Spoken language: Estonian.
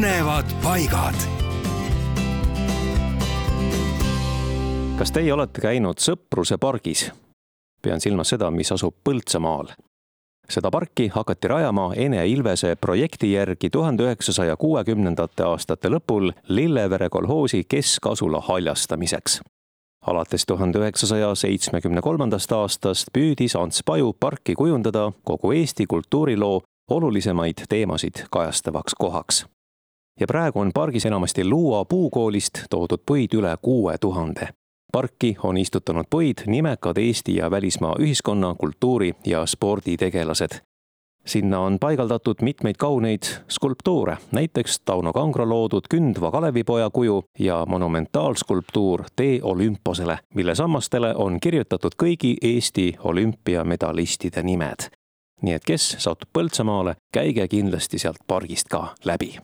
põnevad paigad. kas teie olete käinud Sõpruse pargis? pean silmas seda, mis asub Põltsamaal. seda parki hakati rajama Ene Ilvese projekti järgi tuhande üheksasaja kuuekümnendate aastate lõpul Lillevere kolhoosi keskasula haljastamiseks alates tuhande üheksasaja seitsmekümne kolmandast aastast püüdis Ants Paju parki kujundada kogu Eesti kultuuriloo olulisemaid teemasid kajastavaks kohaks. Ja praegu on pargis enamasti Luua puukoolist toodud puid üle kuue tuhande. parki on istutanud puid nimekad Eesti ja välismaa ühiskonna, kultuuri ja sporditegelased sinna on paigaldatud mitmeid kauneid skulptuure, näiteks Tauno Kangro loodud kündva Kalevipoja kuju ja monumentaalskulptuur Tee olümposele, mille sammastele on kirjutatud kõigi Eesti olümpiamedalistide nimed. nii et kes satub Põltsamaale, käige kindlasti sealt pargist ka läbi